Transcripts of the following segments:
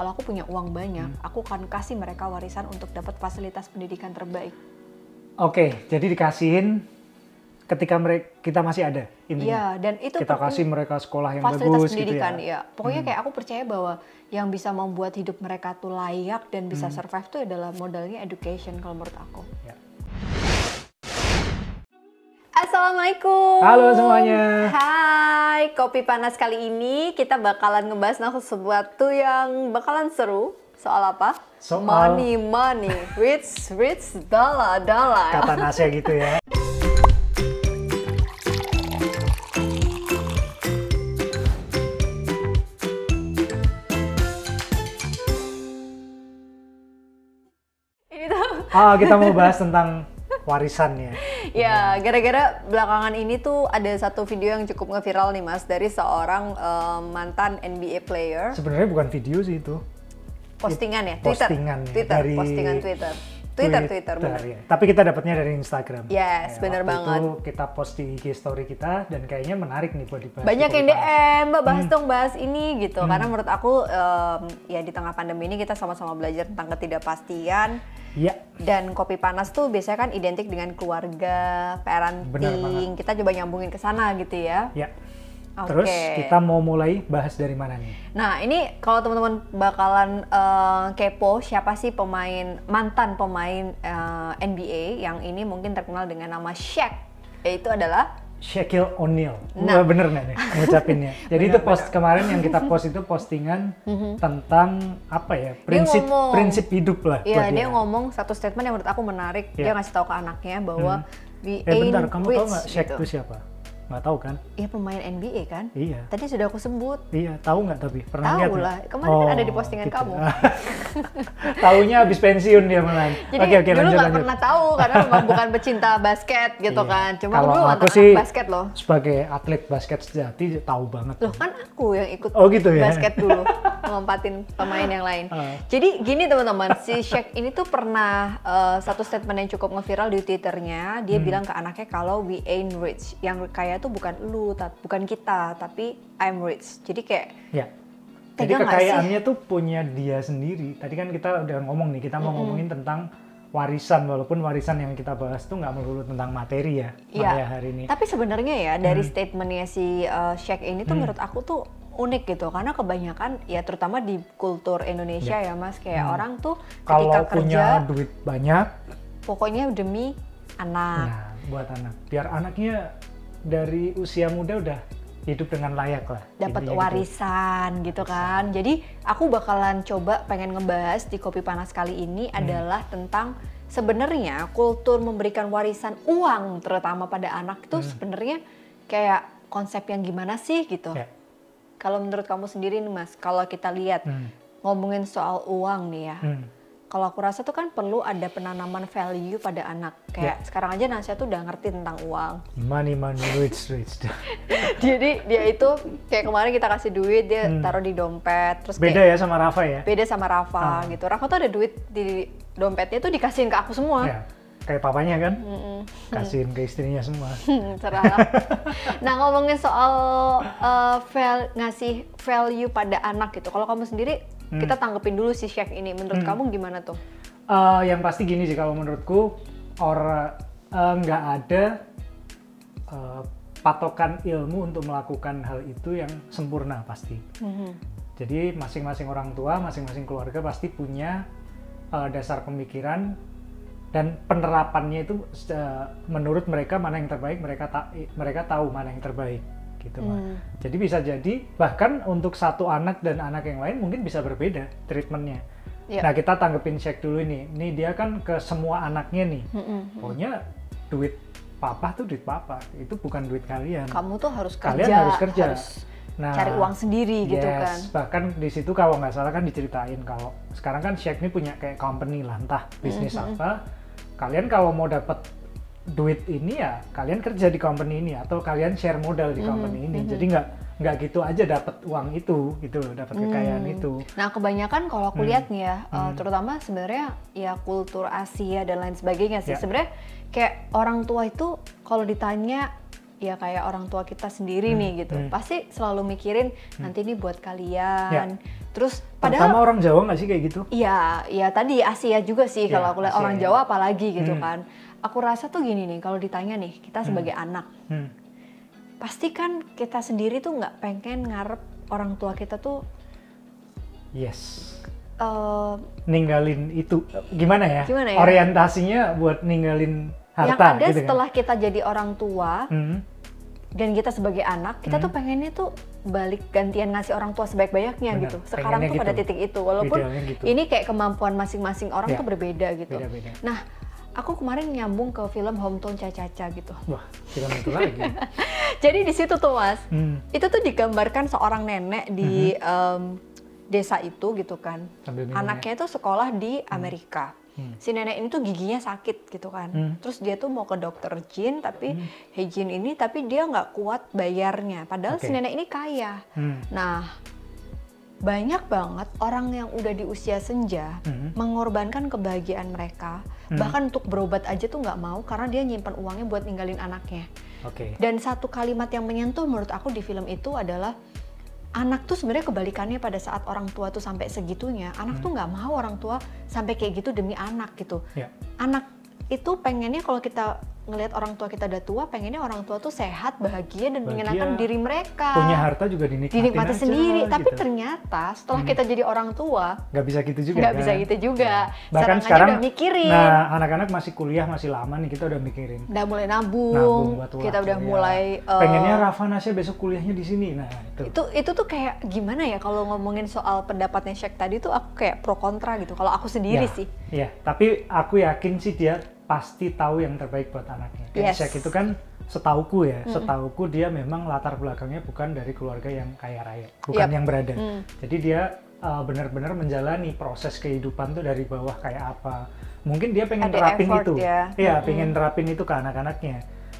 kalau aku punya uang banyak, aku akan kasih mereka warisan untuk dapat fasilitas pendidikan terbaik. Oke, jadi dikasihin ketika mereka kita masih ada intinya. Iya, dan itu kita kasih mereka sekolah yang fasilitas bagus pendidikan gitu ya. ya. Pokoknya kayak aku percaya bahwa yang bisa membuat hidup mereka tuh layak dan bisa Hmm. survive tuh adalah modalnya education kalau menurut aku. Ya. Assalamualaikum. Halo semuanya. Hai, kopi panas kali ini kita bakalan ngebahas tentang sesuatu yang bakalan seru. Soal apa? Soal- money, money, rich, rich, dollar, dollar. Kata Nasya gitu ya. Ah, kita mau bahas tentang warisan ya. Ya, gara-gara belakangan ini tuh ada satu video yang cukup ngeviral nih mas dari seorang eh, mantan NBA player. Sebenarnya bukan video sih itu. Postingan ya, Twitter, Postingan ya, Twitter, dari postingan Twitter, Twitter, Twitter, bener. ya. Tapi kita dapatnya dari Instagram. Yes, bener waktu banget. Itu kita post di IG story kita dan kayaknya menarik nih buat dibahas. Banyak yang. DM, mbak Hmm. bahas dong bahas ini gitu. Karena menurut aku em, ya di tengah pandemi ini kita sama-sama belajar tentang ketidakpastian. Iya. Dan kopi panas tuh biasanya kan identik dengan keluarga, parenting. Kita coba nyambungin ke sana gitu ya. Ya. Oke. Terus kita mau mulai bahas dari mana nih? Nah ini kalau teman-teman bakalan eh, kepo siapa sih pemain mantan pemain eh, NBA yang ini mungkin terkenal dengan nama Shaq yaitu adalah Shaquille O'Neal. Nah. Wah, bener nggak nih ngucapinnya? Jadi itu post kemarin yang kita post itu postingan tentang apa ya prinsip Mhm. ngomong. prinsip hidup lah. buat ya dia ngomong satu statement yang menurut aku menarik dia Iya. ngasih tahu ke anaknya bahwa we Eh bentar, kamu tahu nggak Shaq gitu. itu siapa? Nggak tahu kan? Iya pemain NBA kan? Iya. Tadi sudah aku sebut. Iya, tahu nggak tapi pernah Tahu lihat lah, kemarin kan ada di postingan kamu. Taunya habis pensiun dia malah. Jadi Oke oke dulu nggak pernah tahu karena memang bukan pecinta basket gitu Iya. kan. Cuma Kalau dulu aku sih basket loh. Sebagai atlet basket sejati tahu banget. Loh kan aku yang ikut Oh, gitu ya? basket dulu, ngelompatin pemain yang lain. Ah. Jadi gini teman-teman, si Shaq ini tuh pernah eh, satu statement yang cukup ngeviral di Twitternya. Dia Hmm. bilang ke anaknya kalau we ain't rich. Yang kaya tuh bukan lu, bukan kita, tapi I'm rich. Jadi kayak Ya. Jadi kekayaannya tuh punya dia sendiri. Tadi kan kita udah ngomong nih, kita mau ngomongin tentang warisan walaupun warisan yang kita bahas tuh nggak melulu tentang materi ya Iya. Hari ini. Tapi sebenarnya ya Hmm. dari statementnya si uh, Shaq ini tuh menurut aku tuh unik gitu karena kebanyakan ya terutama di kultur Indonesia ya mas kayak orang tuh Hmm. Kalau ketika punya kerja duit banyak, pokoknya demi anak. nah buat anak, biar anaknya dari usia muda udah hidup dengan layak lah. dapat gitu. warisan gitu kan. Jadi aku bakalan coba pengen ngebahas di kopi panas kali ini Hmm. adalah tentang sebenarnya kultur memberikan warisan uang terutama pada anak itu Hmm. sebenarnya kayak konsep yang gimana sih gitu. Ya. Kalau menurut kamu sendiri nih Mas, kalau kita lihat Hmm. ngomongin soal uang nih ya. Hmm. Kalau aku rasa tuh kan perlu ada penanaman value pada anak. Ya. Kayak sekarang aja Nasya tuh udah ngerti tentang uang. Money money rich rich. Jadi dia itu kayak kemarin kita kasih duit dia taruh di dompet terus kayak Hmm. Beda ya sama Rafa ya. beda sama Rafa gitu. Rafa tuh ada duit di dompetnya tuh dikasihin ke aku semua. Ya. Kayak papanya kan, kasihin ke istrinya semua. Hmm, cerah. nah ngomongin soal uh, val- ngasih value pada anak gitu. Kalau kamu sendiri Hmm. kita tanggepin dulu si chef ini. Menurut kamu gimana tuh? Eh, yang pasti gini sih kalau menurutku orang eh, nggak ada eh, patokan ilmu untuk melakukan hal itu yang sempurna pasti. Mhm. Jadi masing-masing orang tua, masing-masing keluarga pasti punya eh, dasar pemikiran dan penerapannya itu eh, menurut mereka mana yang terbaik, mereka ta- mereka tahu mana yang terbaik gitu. Hmm. Jadi bisa jadi bahkan untuk satu anak dan anak yang lain mungkin bisa berbeda treatmentnya. Iya. Nah kita tanggepin Shaq dulu ini. Ini dia kan ke semua anaknya nih. Mm-mm. Pokoknya duit papa tuh duit papa. Itu bukan duit kalian. Kamu tuh harus kerja, Kalian harus kerja. harus Nah, cari uang sendiri gitu yes, kan. Bahkan di situ kalau nggak salah kan diceritain kalau sekarang kan Shaq ini punya kayak company lah, entah bisnis apa. Kalian kalau mau dapat duit ini ya kalian kerja di company ini atau kalian share modal di company ini. Jadi nggak nggak gitu aja dapat uang itu gitu loh, dapat kekayaan itu. Nah kebanyakan kalau Hmm. aku lihat nih ya, uh, terutama sebenarnya ya kultur Asia dan lain sebagainya sih. Ya. Sebenarnya kayak orang tua itu kalau ditanya ya kayak orang tua kita sendiri nih gitu, hmm. pasti selalu mikirin nanti ini buat kalian, Terus Terutama padahal orang Jawa nggak sih kayak gitu? Iya, iya tadi Asia juga sih Iya, kalau aku lihat orang ya. Jawa apalagi gitu Hmm. kan. Aku rasa tuh gini nih, kalau ditanya nih kita sebagai anak, Hmm. pasti kan kita sendiri tuh nggak pengen ngarep orang tua kita tuh Yes. eh, Ninggalin itu gimana ya? Gimana ya? Orientasinya buat ninggalin harta yang ada gitu setelah kita jadi orang tua kan? Hmm. dan kita sebagai anak, kita tuh pengennya tuh balik gantian ngasih orang tua sebaik-banyaknya Benar, gitu. Sekarang tuh pada gitu. titik itu, walaupun gitu. ini kayak kemampuan masing-masing orang Ya. tuh berbeda gitu. Beda-beda. Nah, aku kemarin nyambung ke film Hometown Caca-Caca gitu. Wah, film itu lagi. Jadi di situ tuh mas, Hmm. itu tuh digambarkan seorang nenek di em, desa itu gitu kan. Anaknya itu sekolah di Amerika. Hmm. Si nenek ini tuh giginya sakit gitu kan. Hmm. Terus dia tuh mau ke dokter Jin tapi Hejin ini tapi dia nggak kuat bayarnya. Padahal si Oke. nenek ini kaya. Hmm. Nah, banyak banget orang yang udah di usia senja Hmm. mengorbankan kebahagiaan mereka. Bahkan untuk berobat aja tuh nggak mau karena dia nyimpan uangnya buat ninggalin anaknya. Oke. Dan satu kalimat yang menyentuh menurut aku di film itu adalah anak tuh sebenarnya kebalikannya pada saat orang tua tuh sampai segitunya, anak tuh nggak mau orang tua sampai kayak gitu demi anak gitu. Ya. Anak itu pengennya kalau kita ngelihat orang tua kita udah tua, pengennya orang tua tuh sehat, bahagia dan Bahagia. menyenangkan diri mereka. Punya harta juga dinikmatin dinikmati aja, sendiri. Tapi gitu. ternyata setelah kita jadi orang tua, nggak bisa gitu juga nggak kan? bisa gitu juga. bahkan Sekarang aja sekarang udah mikirin. nah anak-anak masih kuliah masih lama nih kita udah mikirin udah mulai nabung, nabung buat kita udah kuliah. mulai eh, pengennya Rafa Nasya besok kuliahnya di sini nah itu itu itu tuh kayak gimana ya kalau ngomongin soal pendapatnya Syek tadi tuh aku kayak pro kontra gitu kalau aku sendiri Ya, sih ya tapi aku yakin sih dia pasti tahu yang terbaik buat anaknya kayak Yes. Shaq itu kan setauku ya setauku dia memang latar belakangnya bukan dari keluarga yang kaya raya bukan Yap. yang berada Hmm. jadi dia uh, benar-benar menjalani proses kehidupan tuh dari bawah kayak apa mungkin dia pengen Ada terapin effort itu ya. Iya, Mm-mm. pengen terapin itu ke anak-anaknya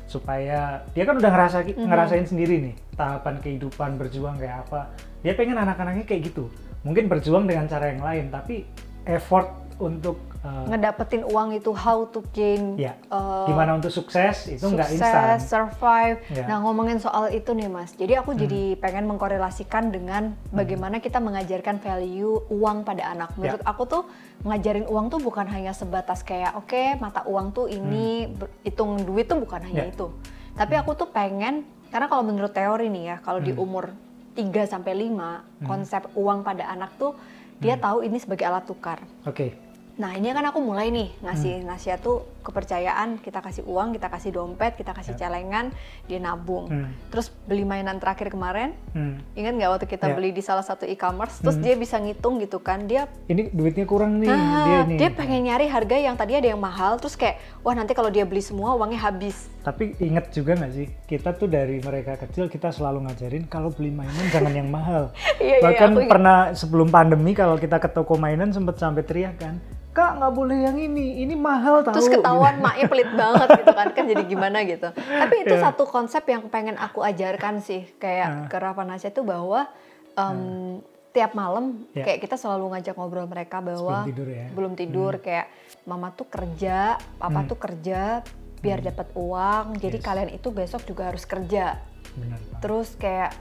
supaya dia kan udah ngerasa ngerasain sendiri nih tahapan kehidupan berjuang kayak apa dia pengen anak-anaknya kayak gitu mungkin berjuang dengan cara yang lain tapi effort untuk uh, ngedapetin uang itu how to gain ya eh, gimana untuk sukses itu nggak sukses, instan survive. Ya. Nah ngomongin soal itu nih mas, jadi aku Hmm. jadi pengen mengkorelasikan dengan bagaimana kita mengajarkan value uang pada anak. Ya. Menurut aku tuh ngajarin uang tuh bukan hanya sebatas kayak oke mata uang tuh ini ber- hitung duit tuh bukan hanya Hmm. Ya. itu. Tapi aku tuh pengen karena kalau menurut teori nih ya, kalau di Hmm. umur 3 sampai 5 konsep uang pada anak tuh dia Hmm. tahu ini sebagai alat tukar. oke Nah ini kan aku mulai nih Hmm. ngasih nasihat tuh kepercayaan kita kasih uang, kita kasih dompet, kita kasih Ya. celengan, dia nabung. Hmm. Terus beli mainan terakhir kemarin, Hmm. ingat nggak waktu kita Ya. beli di salah satu e-commerce, terus Hmm. dia bisa ngitung gitu kan, dia ini duitnya kurang nih ah, dia nih dia pengen nyari harga yang tadi ada yang mahal, terus kayak wah nanti kalau dia beli semua uangnya habis. tapi inget juga nggak sih kita tuh dari mereka kecil kita selalu ngajarin kalau beli mainan jangan yang mahal Iya, iya, bahkan ingat. pernah sebelum pandemi kalau kita ke toko mainan sempet sampai teriak kan kak nggak boleh yang ini ini mahal tahu Terus ketahuan maknya pelit banget gitu kan, kan jadi gimana gitu. Tapi itu Ya. satu konsep yang pengen aku ajarkan sih, kayak Ah. ke Rafa Nasya tuh bahwa em, tiap malam Ya. kayak kita selalu ngajak ngobrol mereka bahwa Sebelum tidur ya. belum tidur kayak mama tuh kerja, papa Hmm. tuh kerja biar dapat uang. Jadi Yes. kalian itu besok juga harus kerja. benar. Terus kayak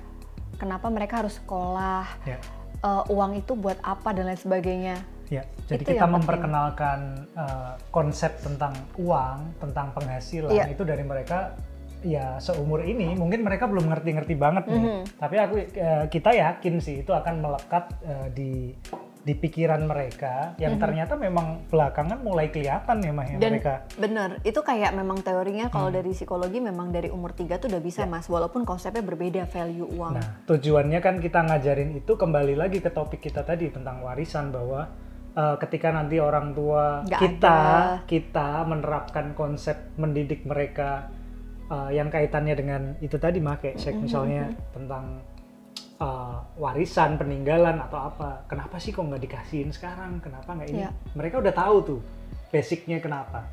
kenapa mereka harus sekolah? ya eh, uang itu buat apa dan lain sebagainya. Ya jadi Itu kita memperkenalkan eh, konsep tentang uang tentang penghasilan Iya. itu dari mereka ya seumur ini mungkin mereka belum ngerti-ngerti banget nih Mhm. tapi aku eh, kita yakin sih itu akan melekat eh, di di pikiran mereka yang ternyata memang belakangan mulai kelihatan ya mah ya. Dan mereka bener, itu kayak memang teorinya Hmm. kalau dari psikologi memang dari umur 3 tuh udah bisa mas, walaupun konsepnya berbeda value uang. Ya. Nah, tujuannya kan kita ngajarin itu kembali lagi ke topik kita tadi tentang warisan bahwa uh, ketika nanti orang tua Nggak kita ada. kita menerapkan konsep mendidik mereka uh, yang kaitannya dengan itu tadi mah kayak Mm-hmm, misalnya tentang uh, warisan peninggalan atau apa kenapa sih kok nggak dikasihin sekarang kenapa nggak ini Iya. mereka udah tahu tuh basicnya kenapa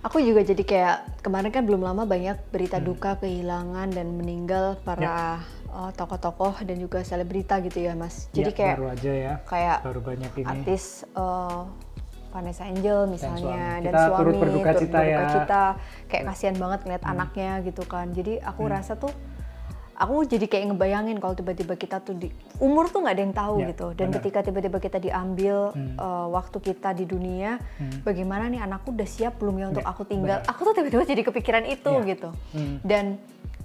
Aku juga jadi kayak kemarin kan belum lama banyak berita Hmm. duka kehilangan dan meninggal para uh, tokoh-tokoh dan juga selebrita gitu ya mas. Jadi Ya, kayak baru aja ya kayak baru banyak ini artis uh, Vanessa Angel misalnya suami. dan Kita suami turut berduka cita ya. cita. kayak kasihan banget ngeliat Hmm. anaknya gitu kan jadi aku Hmm. rasa tuh aku jadi kayak ngebayangin kalau tiba-tiba kita tuh di umur tuh nggak ada yang tahu Ya, gitu dan benar. ketika tiba-tiba kita diambil Hmm. eh, waktu kita di dunia Hmm. bagaimana nih anakku udah siap belum ya untuk Ya, aku tinggal benar. aku tuh tiba-tiba jadi kepikiran itu Ya. gitu Hmm. dan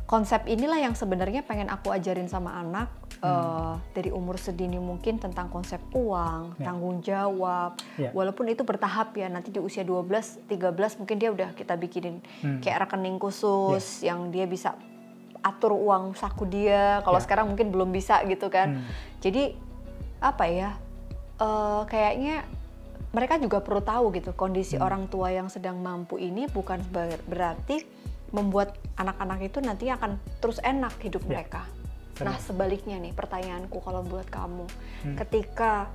konsep inilah yang sebenarnya pengen aku ajarin sama anak eh, dari umur sedini mungkin tentang konsep uang, Ya. tanggung jawab. Ya. Walaupun itu bertahap ya, nanti di usia 12, 13 mungkin dia udah kita bikinin Hmm. kayak rekening khusus yang dia bisa atur uang saku dia. Kalau Ya. sekarang mungkin belum bisa gitu kan. Hmm. Jadi apa ya? eh, kayaknya mereka juga perlu tahu gitu kondisi Hmm. orang tua yang sedang mampu ini bukan ber- berarti membuat anak-anak itu nanti akan terus enak hidup Ya, mereka. benar. Nah sebaliknya nih pertanyaanku kalau buat kamu, Hmm. ketika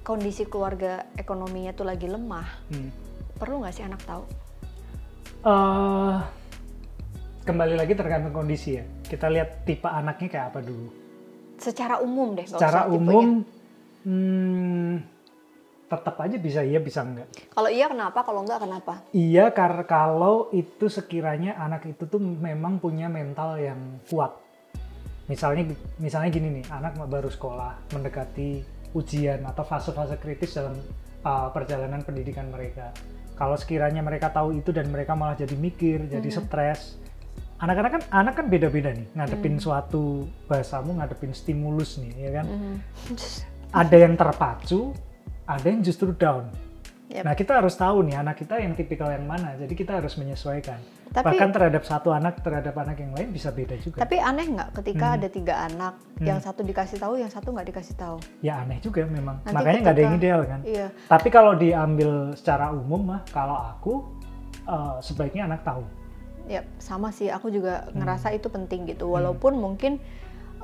kondisi keluarga ekonominya tuh lagi lemah, Hmm. perlu nggak sih anak tahu? Eh, kembali lagi tergantung kondisi ya. Kita lihat tipe anaknya kayak apa dulu. Secara umum deh. Secara tipenya. umum, hmm, tetap aja bisa iya bisa enggak. Kalau iya kenapa? Kalau enggak kenapa? Iya karena kalau itu sekiranya anak itu tuh memang punya mental yang kuat. Misalnya misalnya gini nih, anak baru sekolah mendekati ujian atau fase-fase kritis dalam uh, perjalanan pendidikan mereka. Kalau sekiranya mereka tahu itu dan mereka malah jadi mikir, jadi stres. Anak-anak kan anak kan beda-beda nih ngadepin suatu bahasamu ngadepin stimulus nih, ya kan? Mhm. Ada yang terpacu, ada yang justru down. Yep. Nah kita harus tahu nih anak kita yang tipikal yang mana, jadi kita harus menyesuaikan. Tapi- Bahkan terhadap satu anak terhadap anak yang lain bisa beda juga. Tapi aneh nggak ketika Hmm. ada tiga anak, Hmm. yang satu dikasih tahu, yang satu nggak dikasih taw? ya aneh juga memang. Nanti Makanya nggak ada yang ideal kan. Iya. Tapi kalau diambil secara umum mah, kalau aku eh, sebaiknya anak tahu. Ya sama sih, aku juga Hmm. ngerasa itu penting gitu. Walaupun mungkin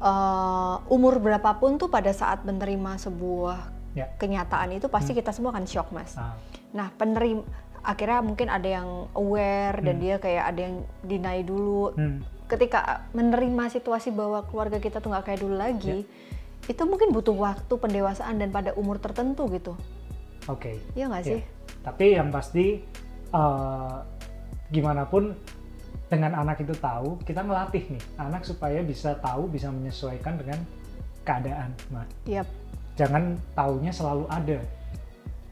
eh, umur berapapun tuh pada saat menerima sebuah Ya. kenyataan itu pasti kita semua akan shock mas. Ah, Nah penerima akhirnya mungkin ada yang aware dan Hmm. dia kayak ada yang deny dulu. hmm, Ketika menerima situasi bahwa keluarga kita tuh nggak kayak dulu lagi, itu mungkin butuh waktu pendewasaan dan pada umur tertentu gitu. Oke. Iya nggak sih? Tapi yang pasti eh, gimana pun dengan anak itu tahu, kita ngelatih nih anak supaya bisa tahu, bisa menyesuaikan dengan keadaan. Nah, Yap. Jangan taunya selalu ada.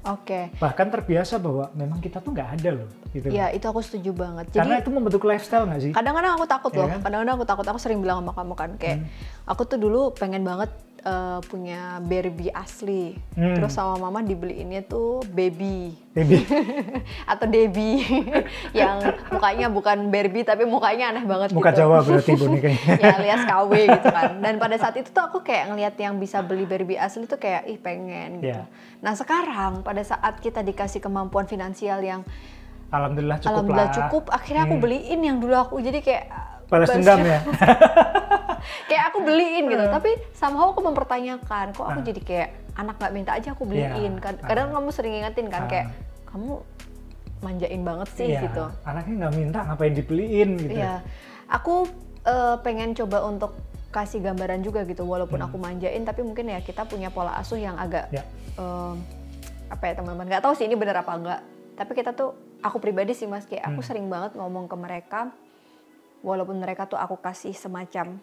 Oke. Bahkan terbiasa bahwa memang kita tuh nggak ada loh. Gitu. Ya itu aku setuju banget. Karena Jadi itu membentuk lifestyle nggak sih? kadang-kadang aku takut Iya loh. kan? Kadang-kadang aku takut. Aku sering bilang sama kamu kan kayak Hmm. aku tuh dulu pengen banget eh, punya Barbie asli. Hmm. Terus sama mama dibeliinnya tuh baby Baby. atau Debbie yang mukanya bukan Barbie tapi mukanya aneh banget Muka gitu. Jawa berarti kayaknya. ya alias KW gitu kan. Dan pada saat itu tuh aku kayak ngelihat yang bisa beli Barbie asli tuh kayak ih pengen gitu. Iya. Nah sekarang pada saat kita dikasih kemampuan finansial yang Alhamdulillah cukup alhamdulillah lah. cukup, akhirnya aku Hmm. beliin yang dulu aku jadi kayak Balas dendam ya. Kayak aku beliin gitu. Hmm. Tapi somehow aku mempertanyakan, kok aku Ah. jadi kayak anak nggak minta aja aku beliin. Iya. Kad- Kadang kamu sering ingetin kan Ah. kayak kamu manjain banget sih Iya, gitu. Anaknya nggak minta ngapain dibeliin gitu. Iya, aku eh, pengen coba untuk kasih gambaran juga gitu, walaupun Hmm. aku manjain, tapi mungkin ya kita punya pola asuh yang agak Ya. em, apa ya teman-teman, nggak tahu sih ini bener apa enggak. Tapi kita tuh, aku pribadi sih mas, kayak aku Hmm. sering banget ngomong ke mereka, walaupun mereka tuh aku kasih semacam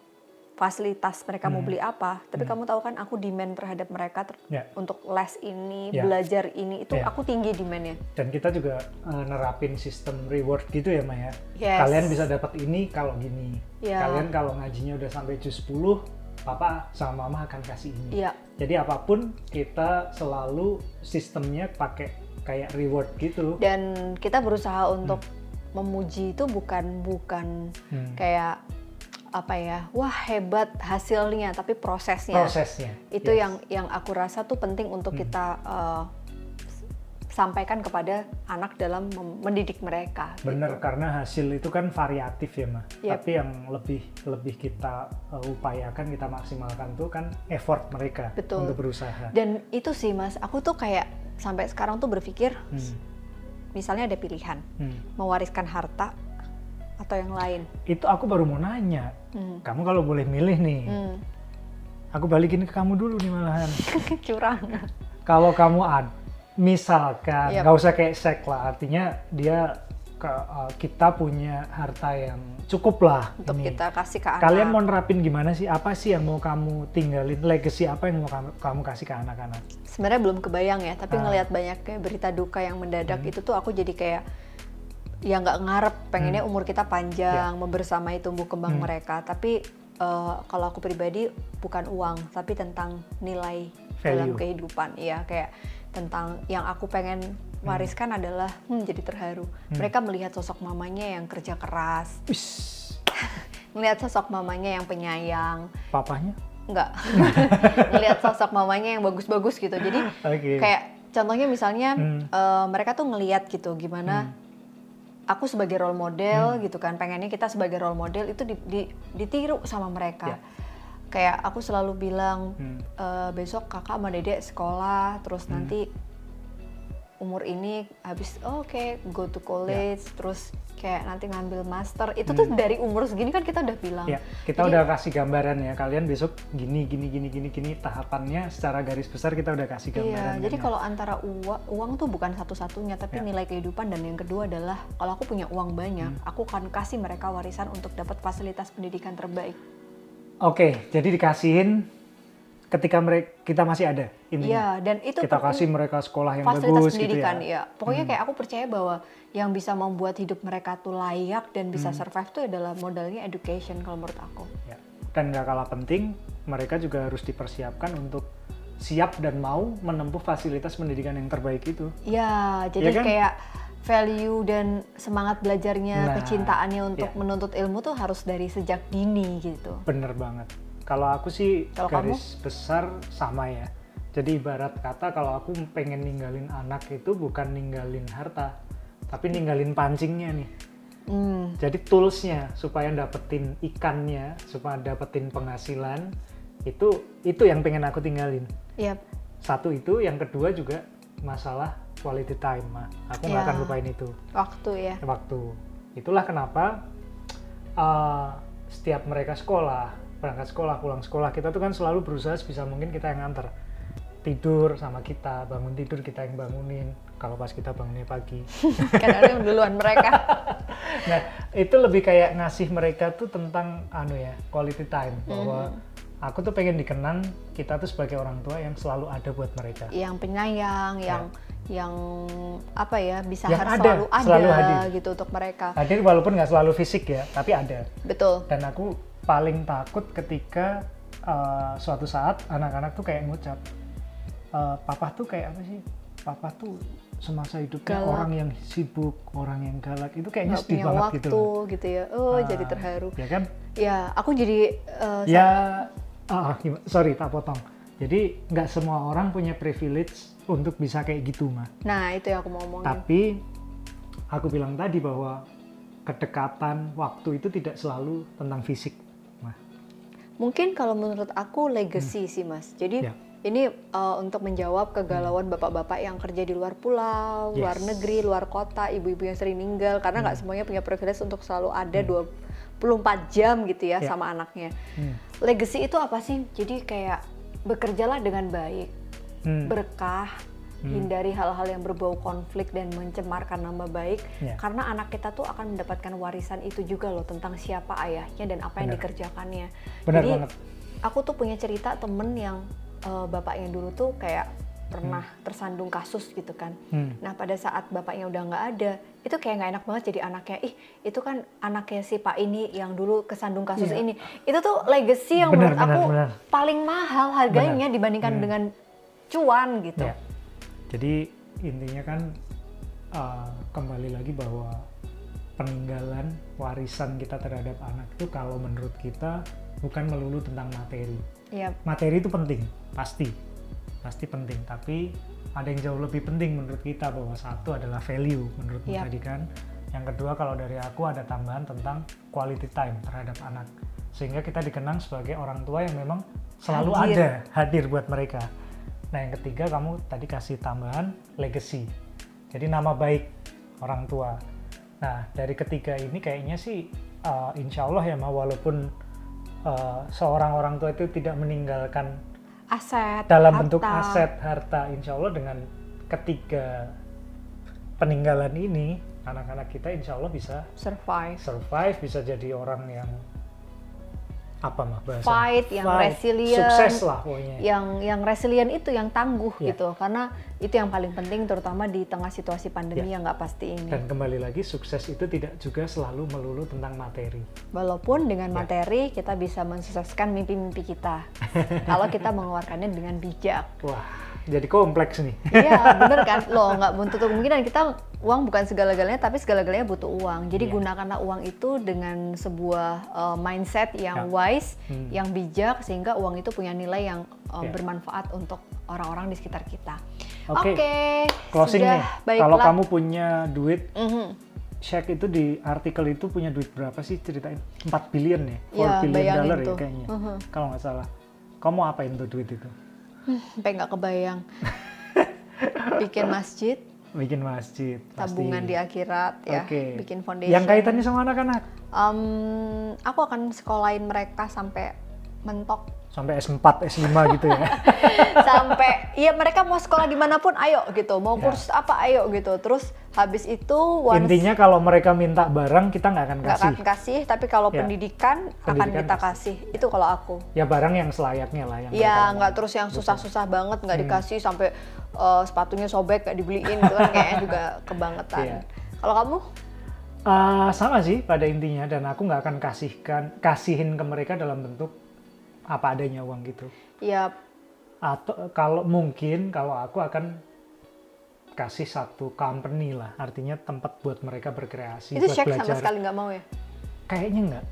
fasilitas mereka mau Hmm. beli apa, tapi Hmm. kamu tahu kan aku demand terhadap mereka ter- Ya. untuk les ini, Ya. belajar ini, itu Ya. aku tinggi demandnya. Dan kita juga eh, nerapin sistem reward gitu ya Maya. Yes. Kalian bisa dapat ini kalau gini. Ya. Kalian kalau ngajinya udah sampai juz 10, papa sama mama akan kasih ini. Iya, Jadi apa pun kita selalu sistemnya pakai kayak reward gitu. dan kita berusaha untuk memuji itu bukan bukan Hmm. kayak apa ya wah hebat hasilnya tapi prosesnya Prosesnya. itu Yes. yang yang aku rasa tuh penting untuk Hmm. kita uh, sampaikan kepada anak dalam mendidik mereka Bener gitu. karena hasil itu kan variatif ya mah. Yep. Tapi yang lebih lebih kita uh, upayakan kita maksimalkan tuh kan effort mereka Betul. untuk berusaha. dan itu sih mas aku tuh kayak sampai sekarang tuh berpikir Hmm. misalnya ada pilihan Hmm. mewariskan harta atau yang lain Itu aku baru mau nanya. Hmm. Kamu kalau boleh milih nih, Hmm. aku balikin ke kamu dulu nih malahan. curang kalau kamu ad, misalkan Yap. nggak usah kayak sek lah, artinya dia ke, uh, kita punya harta yang cukup lah untuk ini. kita kasih ke anak. Kalian mau nerapin gimana sih? Apa sih yang mau kamu tinggalin? Legacy apa yang mau kamu, kamu kasih ke anak-anak? Sebenarnya belum kebayang ya, tapi Ah. ngelihat banyaknya berita duka yang mendadak Hmm. itu tuh aku jadi kayak ya nggak ngarep pengennya Hmm. umur kita panjang, membersamai tumbuh kembang Hmm. mereka. Tapi eh, kalau aku pribadi bukan uang, tapi tentang nilai dalam Value. kehidupan. Iya, kayak tentang yang aku pengen wariskan adalah hmm, jadi terharu. Mereka melihat sosok mamanya yang kerja keras, melihat sosok mamanya yang penyayang, papahnya? enggak ngelihat sosok mamanya yang bagus-bagus gitu jadi Oke. kayak contohnya misalnya Hmm. eh, mereka tuh ngelihat gitu gimana aku sebagai role model gitu kan pengennya kita sebagai role model itu di- di- ditiru sama mereka Ya. kayak aku selalu bilang Hmm. "Eh, besok kakak sama dedek sekolah terus nanti umur ini habis oh, oke go to college terus kayak nanti ngambil master itu tuh dari umur segini kan kita udah bilang Ya, kita Jadi- udah kasih gambaran ya. Kalian besok gini, gini, gini, gini, gini tahapannya secara garis besar kita udah kasih gambaran. Iya, kan jadi ya. kalau antara uang, uang tuh bukan satu-satunya, tapi Ya. nilai kehidupan dan yang kedua adalah kalau aku punya uang banyak, Hmm. aku akan kasih mereka warisan untuk dapat fasilitas pendidikan terbaik. Oke, jadi dikasihin ketika mereka kita masih ada intinya. Iya, dan itu kita kasih mereka sekolah yang fasilitas bagus pendidikan, gitu ya. iya. Pokoknya kayak aku percaya bahwa yang bisa membuat hidup mereka tuh layak dan bisa Hmm. survive tuh adalah modalnya education kalau menurut aku. Ya. Dan nggak kalah penting, mereka juga harus dipersiapkan untuk siap dan mau menempuh fasilitas pendidikan yang terbaik itu. Iya, jadi kan? kayak value dan semangat belajarnya, Nah, kecintaannya untuk iya. menuntut ilmu tuh harus dari sejak dini gitu. Bener banget. Kalau aku sih Kalau garis besar sama ya. Jadi ibarat kata kalau aku pengen ninggalin anak itu bukan ninggalin harta, tapi ninggalin pancingnya nih. Hmm, Jadi toolsnya supaya dapetin ikannya, supaya dapetin penghasilan itu itu yang pengen aku tinggalin. iya. Satu itu, yang kedua juga masalah quality time, mah. Aku nggak Ya. akan lupain itu Waktu ya. waktu. Itulah kenapa uh, setiap mereka sekolah, berangkat sekolah, pulang sekolah, kita tuh kan selalu berusaha sebisa mungkin kita yang nganter. Tidur sama kita, bangun tidur kita yang bangunin. Kalau pas kita bangunnya pagi. Kadang-kadang duluan mereka. nah, itu lebih kayak ngasih mereka tuh tentang anu ya, quality time bahwa aku tuh pengen dikenang kita tuh sebagai orang tua yang selalu ada buat mereka. yang penyayang, yang yang apa ya bisa Yang harus ada, selalu ada selalu hadir. gitu untuk mereka. Hadir walaupun nggak selalu fisik ya, tapi ada. Betul. Dan aku paling takut ketika uh, suatu saat anak-anak tuh kayak ngucap, "Eh, papa tuh kayak apa sih? Papa tuh semasa hidupnya Galak. orang yang sibuk, orang yang galak. Itu kayaknya sedih punya banget waktu gitu gitu ya. Oh, Ah, jadi terharu. Ya kan? Ya, aku jadi sa- Ya, ah, gimana? sorry tak potong. Jadi nggak semua orang punya privilege untuk bisa kayak gitu mah. Nah, itu yang aku mau omongin. Tapi aku bilang tadi bahwa kedekatan waktu itu tidak selalu tentang fisik. Mungkin kalau menurut aku legacy sih, Mas. Jadi Ya. ini eh, untuk menjawab kegalauan bapak-bapak yang kerja di luar pulau, Yes. luar negeri, luar kota, ibu-ibu yang sering ninggal karena nggak semuanya punya privilege untuk selalu ada 24 jam gitu ya Ya. sama anaknya. Hmm. Legacy itu apa sih? Jadi kayak bekerjalah dengan baik, Hmm. berkah, hindari hal-hal yang berbau konflik dan mencemarkan nama baik. Ya. Karena anak kita tuh akan mendapatkan warisan itu juga loh tentang siapa ayahnya dan apa yang Benar. dikerjakannya. Benar Jadi banget. aku tuh punya cerita temen yang eh, bapaknya dulu tuh kayak pernah tersandung kasus gitu kan. Hmm. Nah pada saat bapaknya udah nggak ada, itu kayak nggak enak banget jadi anaknya. Ih itu kan anaknya si Pak ini yang dulu kesandung kasus Iya. ini. Itu tuh legacy yang Benar, menurut benar, aku benar. paling mahal harganya dibandingkan Hmm. dengan cuan gitu. Ya. Jadi intinya kan uh, kembali lagi bahwa peninggalan warisan kita terhadap anak itu kalau menurut kita bukan melulu tentang materi. Iya, Materi itu penting, pasti, pasti penting. Tapi ada yang jauh lebih penting menurut kita bahwa satu adalah value menurutmu Yap. tadi kan. Yang kedua kalau dari aku ada tambahan tentang quality time terhadap anak sehingga kita dikenang sebagai orang tua yang memang selalu Hadir. ada hadir buat mereka. Nah yang ketiga kamu tadi kasih tambahan legacy. Jadi nama baik orang tua. Nah dari ketiga ini kayaknya sih uh, insya Allah ya Ma walaupun uh, seorang orang tua itu tidak meninggalkan aset, dalam harta. bentuk aset harta insya Allah dengan ketiga peninggalan ini anak-anak kita insya Allah bisa survive survive, bisa jadi orang yang apa mah bahasa? Fight yang resilient. Sukses lah pokoknya. Yang yang resilient itu yang tangguh Iya. gitu. Karena itu yang paling penting terutama di tengah situasi pandemi Iya. yang nggak pasti ini. Dan kembali lagi sukses itu tidak juga selalu melulu tentang materi. Walaupun dengan Iya. materi kita bisa mensukseskan mimpi-mimpi kita. Kalau kita mengeluarkannya dengan bijak. Wah jadi kompleks nih Iya bener kan loh nggak menutup kemungkinan kita uang bukan segala-galanya tapi segala-galanya butuh uang jadi Iya. gunakanlah uang itu dengan sebuah uh, mindset yang Ya. wise Hmm. yang bijak sehingga uang itu punya nilai yang uh, Ya. bermanfaat untuk orang-orang di sekitar kita Oke, Oke, closing sudah, nih kalau kamu punya duit Mhm. Shaq itu di artikel itu punya duit berapa sih ceritain 4 billion ya 4 Ya, billion bayangin dollar ya tuh. kayaknya Mhm. kalau nggak salah kamu apain tuh duit itu sampai nggak kebayang. Bikin masjid. Bikin masjid tabungan pasti. di akhirat ya. Oke. bikin foundation. Yang kaitannya sama anak-anak? Em, aku akan sekolahin mereka sampai mentok sampai S4 S5 gitu ya. Sampai ya mereka mau sekolah di mana pun ayo gitu. Mau Ya. kursus apa ayo gitu. Terus habis itu once intinya kalau mereka minta barang kita nggak akan nggak kasih akan kasih. tapi kalau Ya. pendidikan, akan Pendidikan kita pasti. kasih. Itu kalau aku. Ya barang yang selayaknya lah yang ya nggak terus yang susah-susah banget nggak Hmm. dikasih sampai eh, sepatunya sobek nggak dibeliin gitu kan. Kayaknya juga kebangetan. Iya. kalau kamu? Ah, sama sih pada intinya dan aku nggak akan kasihkan kasihin ke mereka dalam bentuk apa adanya uang gitu ya atau kalau mungkin kalau aku akan kasih satu company lah artinya tempat buat mereka berkreasi itu buat Shaq sama belajar sekali nggak mau ya kayaknya nggak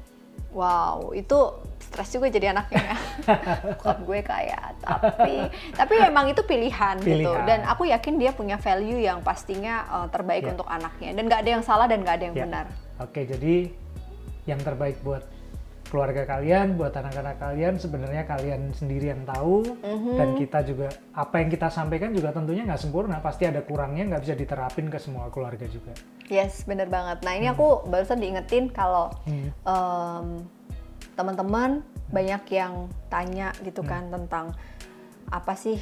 Wow, itu stres juga jadi anaknya ya. Bokap gue kaya, tapi tapi memang itu pilihan, gitu. Pilihan. Dan aku yakin dia punya value yang pastinya uh, terbaik Ya. untuk anaknya. Dan nggak ada yang salah dan nggak ada yang Ya. benar. Oke, jadi yang terbaik buat keluarga kalian, buat anak-anak kalian, sebenarnya kalian sendiri yang tahu, Mhm. dan kita juga apa yang kita sampaikan juga tentunya nggak sempurna, pasti ada kurangnya, nggak bisa diterapin ke semua keluarga juga. Yes, bener banget. Nah ini aku barusan diingetin kalau Hmm. em, teman-teman banyak yang tanya gitu kan tentang apa sih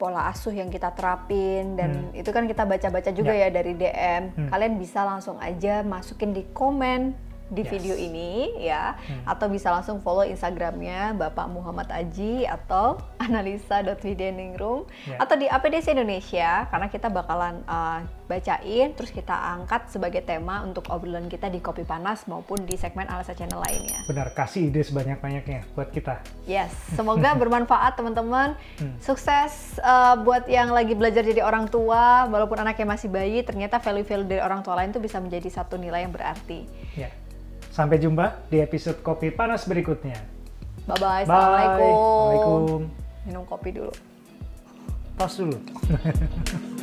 pola asuh yang kita terapin dan itu kan kita baca-baca juga ya, dari DM. Hmm. Kalian bisa langsung aja masukin di komen di Yes. video ini ya Hmm. atau bisa langsung follow Instagramnya Bapak Muhammad Aji atau analisa.wideningrum Ya. atau di APDC Indonesia karena kita bakalan uh, bacain terus kita angkat sebagai tema untuk obrolan kita di Kopi Panas maupun di segmen Alisa Channel lainnya. Benar, kasih ide sebanyak-banyaknya buat kita. Yes, semoga bermanfaat teman-teman. Hmm. Sukses uh, buat yang lagi belajar jadi orang tua, walaupun anaknya masih bayi, ternyata value-value dari orang tua lain itu bisa menjadi satu nilai yang berarti. Ya. Sampai jumpa di episode Kopi Panas berikutnya. Bye-bye, Bye. Assalamualaikum. Assalamualaikum. Minum kopi dulu. Tos dulu.